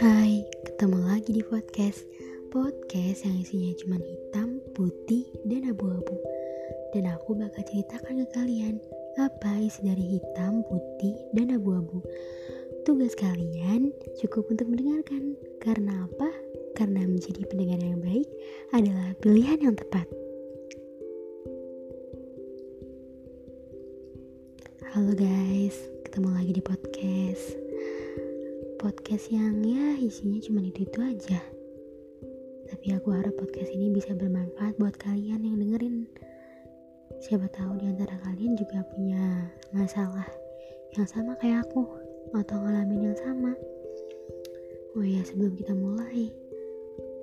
Hai, ketemu lagi di podcast. Podcast yang isinya cuma hitam, putih, dan abu-abu. Dan aku bakal ceritakan ke kalian Apa isi dari hitam, putih, dan abu-abu. Tugas kalian cukup untuk mendengarkan. Karena apa? Karena menjadi pendengar yang baik adalah pilihan yang tepat Halo guys, ketemu lagi di podcast. Podcast yang ya isinya cuma itu itu aja. Tapi aku harap podcast ini bisa bermanfaat buat kalian yang dengerin. Siapa tahu di antara kalian juga punya masalah yang sama kayak aku atau ngalamin yang sama. Oh ya sebelum kita mulai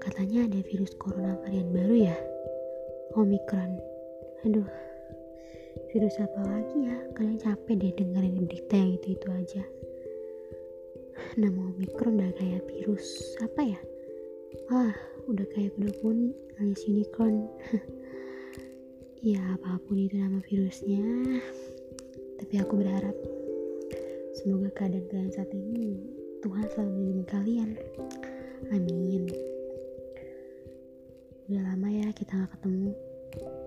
katanya ada virus corona varian baru ya? Omikron aduh virus apa lagi ya? Kalian capek deh dengerin berita yang itu itu aja. Nama Omicron udah kayak virus. Apa ya? Ah udah kayak kuda poni alias unicorn. Ya apa pun itu nama virusnya. Tapi aku berharap semoga keadaan kalian saat ini Tuhan selalu melindungi kalian. Amin. Udah lama ya kita gak ketemu.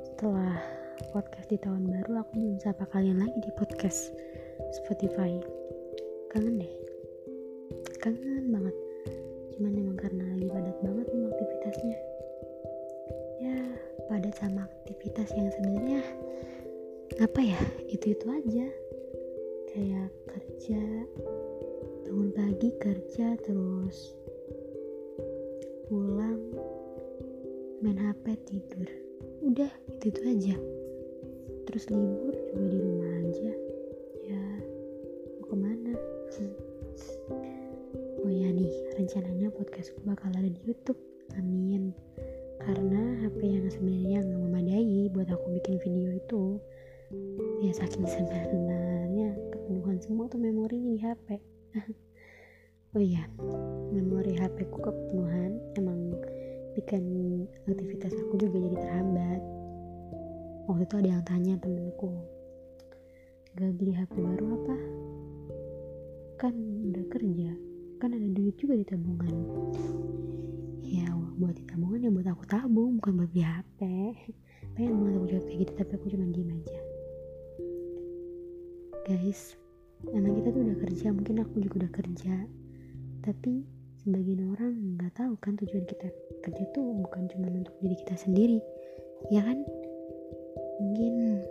Setelah podcast di tahun baru aku belum sapa kalian lagi di podcast Spotify. Kangen deh. Kangen banget. Cuman emang karena lagi padat banget nih aktivitasnya. Ya padat sama aktivitas yang sebenarnya apa ya? Itu itu aja. Kayak kerja bangun pagi kerja terus pulang main HP tidur. Udah itu itu aja terus libur juga di rumah aja. Ya mau ke mana? Oh ya nih rencananya podcastku bakal ada di YouTube. Amin. Karena HP yang sebenarnya nggak memadai buat aku bikin video itu. Ya saking sebenarnya kepenuhan semua tuh memorinya di HP oh iya memori HP ku kepenuhan. Emang bikin aktivitas aku juga jadi terhambat waktu itu ada yang tanya temenku gak beli HP baru apa? Kan udah kerja kan ada duit juga di tabungan. Ya buat di tabungan ya buat aku tabung bukan buat beli HP pengen banget aku jawab kayak gitu tapi aku cuma diem aja. Guys emang kita tuh udah kerja mungkin aku juga udah kerja. Tapi sebagian orang nggak tahu kan tujuan kita kerja tuh bukan cuma untuk diri kita sendiri ya kan mungkin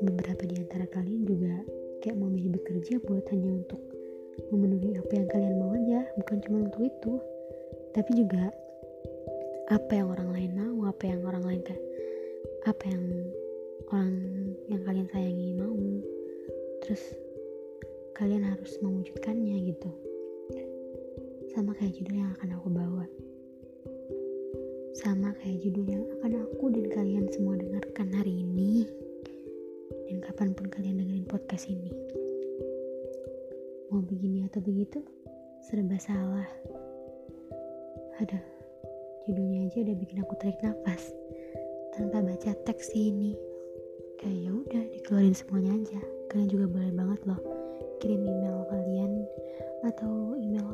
beberapa di antara kalian juga kayak mau milih bekerja buat hanya untuk memenuhi apa yang kalian mau aja bukan cuma untuk itu. Tapi juga apa yang orang lain mau apa yang orang lain kayak apa yang orang yang kalian sayangi mau. Terus kalian harus mewujudkannya gitu. Sama kayak judul yang akan aku bawa sama kayak judul yang akan aku dan kalian semua dengarkan hari ini. Dan kapan pun kalian dengerin podcast ini. Mau begini atau begitu serba salah. Ada judulnya aja udah bikin aku tarik nafas. Tanpa baca teks ini. Kayak ya udah dikeluarin semuanya aja. Kalian juga boleh banget loh kirim email kalian atau email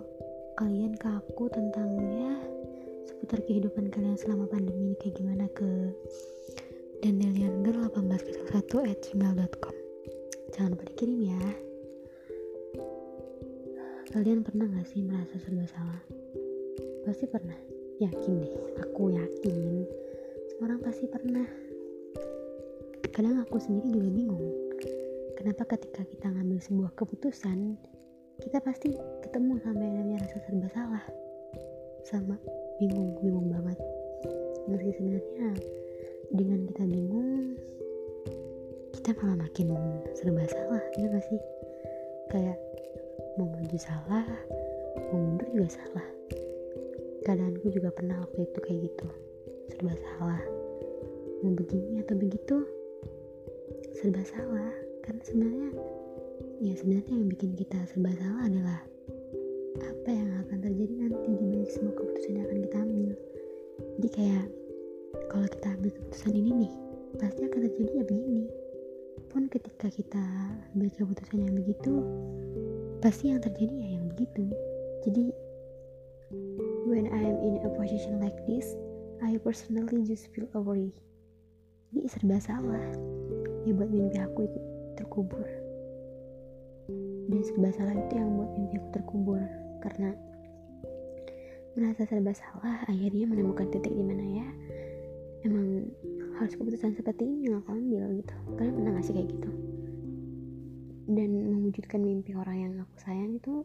kalian ke aku tentang ya seputar kehidupan kalian selama pandemi ini kayak gimana ke dandeliangirl1801 at gmail.com jangan lupa dikirim ya Kalian pernah gak sih merasa serba salah? Pasti pernah. Yakin deh, aku yakin. Semua orang pasti pernah. Kadang aku sendiri juga bingung. Kenapa ketika kita ngambil sebuah keputusan, kita pasti ketemu sama yang namanya rasa serba salah. Sama bingung, bingung banget. Meski sebenarnya dengan kita bingung, kita malah makin serba salah, ya gak sih? Kayak mau maju salah mau mundur juga salah keadaanku juga pernah waktu itu kayak gitu serba salah mau begini atau begitu serba salah karena sebenarnya ya sebenarnya yang bikin kita serba salah adalah apa yang akan terjadi nanti di balik semua keputusan yang akan kita ambil. Jadi kayak kalau kita ambil keputusan ini nih pasti akan terjadi ya begini. Pun ketika kita ambil keputusan yang begitu pasti yang terjadi ya yang begitu. Jadi when I am in a position like this I personally just feel worry jadi serba salah ya buat mimpi aku ikut terkubur. Dan serba salah itu yang buat mimpi aku terkubur karena merasa serba salah akhirnya menemukan titik di mana ya emang harus keputusan seperti ini yang aku ambil gitu. Kalian pernah gak sih kayak gitu? Dan mewujudkan mimpi orang yang aku sayang itu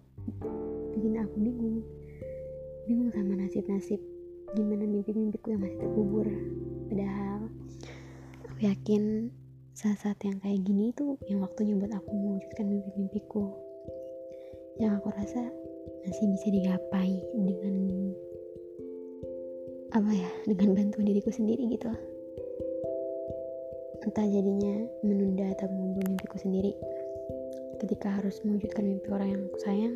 bikin aku bingung. Bingung sama nasib-nasib gimana mimpi-mimpiku yang masih terkubur. Padahal aku yakin saat-saat yang kayak gini itu yang waktunya buat aku mewujudkan mimpi-mimpiku. Yang aku rasa masih bisa digapai dengan apa ya dengan bantuan diriku sendiri gitu. Entah jadinya menunda atau mengubur mimpiku sendiri. Ketika harus mewujudkan mimpi orang yang aku sayang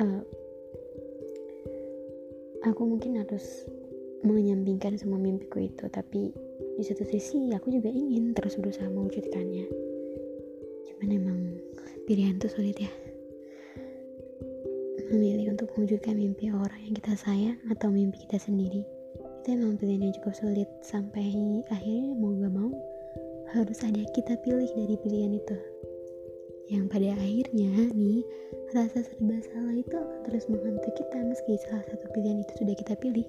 uh, aku mungkin harus menyampingkan semua mimpiku itu. Tapi di satu sisi aku juga ingin terus berusaha mewujudkannya cuman emang pilihan tuh sulit ya. Memilih untuk mewujudkan mimpi orang yang kita sayang atau mimpi kita sendiri. Itu emang pilihan yang cukup sulit sampai akhirnya mau gak mau harus ada kita pilih dari pilihan itu. Yang pada akhirnya nih rasa serba salah itu akan terus menghantui kita meski salah satu pilihan itu sudah kita pilih.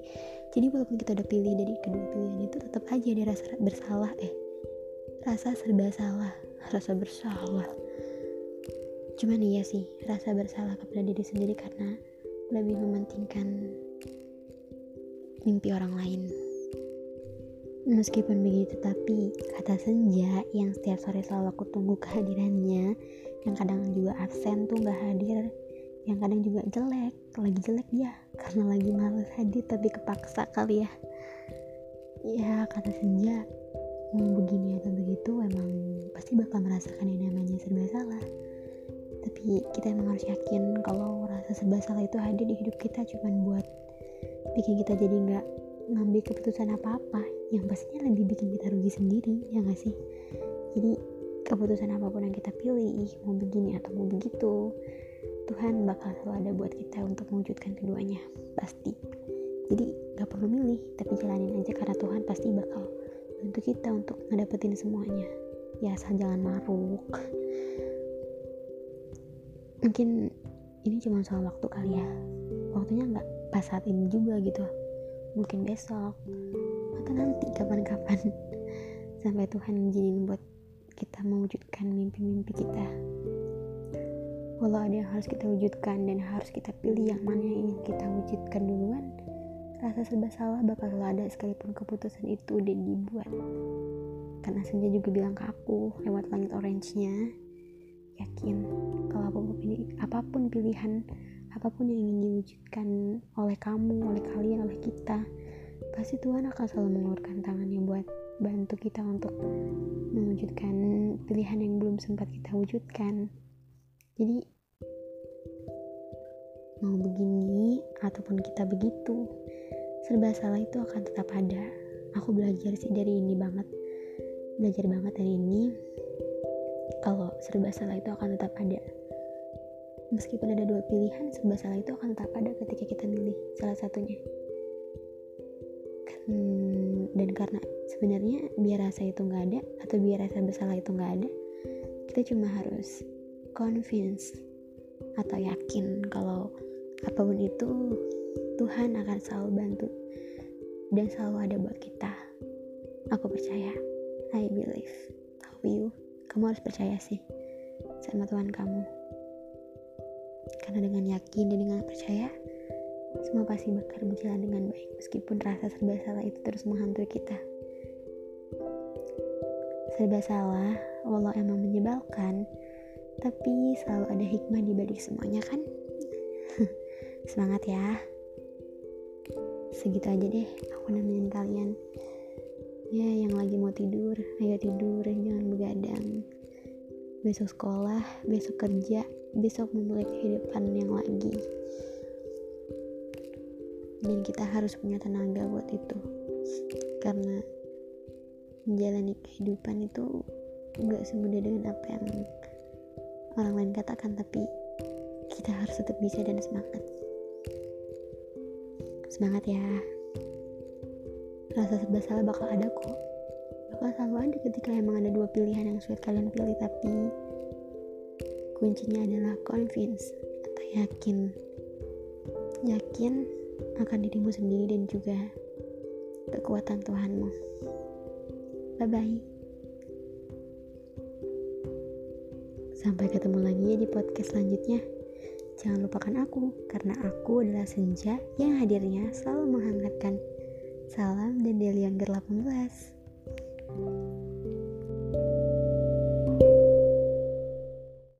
Jadi walaupun kita udah pilih dari kedua pilihan itu tetap aja ada rasa bersalah eh rasa serba salah rasa bersalah. Cuman iya sih rasa bersalah kepada diri sendiri karena lebih mementingkan mimpi orang lain. Meskipun begitu tapi kata senja yang setiap sore selalu aku tunggu kehadirannya yang kadang juga absen tuh gak hadir yang kadang juga jelek lagi jelek dia karena lagi males hadir tapi kepaksa kali ya. Ya kata senja mau begini atau begitu emang pasti bakal merasakan yang namanya serba salah. Tapi kita emang harus yakin kalau rasa serba salah itu hadir di hidup kita cuman buat bikin kita jadi nggak ngambil keputusan apa-apa. Yang pastinya lebih bikin kita rugi sendiri ya nggak sih? Jadi keputusan apa pun yang kita pilih mau begini atau mau begitu Tuhan bakal selalu ada buat kita untuk mewujudkan keduanya pasti. Jadi nggak perlu milih tapi jalanin aja karena Tuhan pasti bakal bantu kita untuk ngedapetin semuanya. Ya asal jangan maruk. Mungkin ini cuma soal waktu kali ya. Waktunya nggak pas saat ini juga gitu. Mungkin besok atau nanti kapan-kapan. Sampai Tuhan izinin buat kita mewujudkan mimpi-mimpi kita. Walau ada yang harus kita wujudkan dan harus kita pilih yang mana yang ingin kita wujudkan duluan rasa serba salah bakal selalu ada sekalipun keputusan itu udah dibuat. Karena Senja juga bilang ke aku lewat langit orange-nya yakin kalau apa pun, apa pun pilihan apa pun yang ingin diwujudkan oleh kamu oleh kalian oleh kita pasti Tuhan akan selalu mengeluarkan tangannya buat bantu kita untuk mewujudkan pilihan yang belum sempat kita wujudkan. Jadi mau begini ataupun kita begitu serba salah itu akan tetap ada. Aku belajar sih dari ini banget. Belajar banget dari ini. Kalau serba salah itu akan tetap ada. Meskipun ada dua pilihan serba salah itu akan tetap ada ketika kita milih salah satunya. Hmm, dan karena sebenarnya biar rasa itu nggak ada atau biar rasa bersalah itu nggak ada kita cuma harus convince atau yakin kalau apa pun itu Tuhan akan selalu bantu dan selalu ada buat kita. Aku percaya. I believe. How you. Kamu harus percaya sih sama Tuhan kamu. Karena dengan yakin dan dengan percaya semua pasti bakal berjalan dengan baik meskipun rasa serba salah itu terus menghantui kita. Serba salah walau emang menyebalkan tapi selalu ada hikmah di balik semuanya kan? Semangat ya segitu aja deh aku nemenin kalian. Ya yang lagi mau tidur ayo tidur jangan begadang. Besok sekolah besok kerja besok memulai kehidupan yang lagi. Dan kita harus punya tenaga buat itu. Karena menjalani kehidupan itu nggak semudah dengan apa yang orang lain katakan tapi kita harus tetap bisa dan semangat semangat ya. Rasa serba salah bakal ada kok. Bakal selalu ada ketika emang ada dua pilihan yang sulit kalian pilih tapi kuncinya adalah convince atau yakin. Yakin akan dirimu sendiri dan juga kekuatan Tuhanmu. Bye bye Sampai ketemu lagi ya di podcast selanjutnya. Jangan lupakan aku, karena aku adalah senja yang hadirnya selalu menghangatkan. Salam dan Delian 18.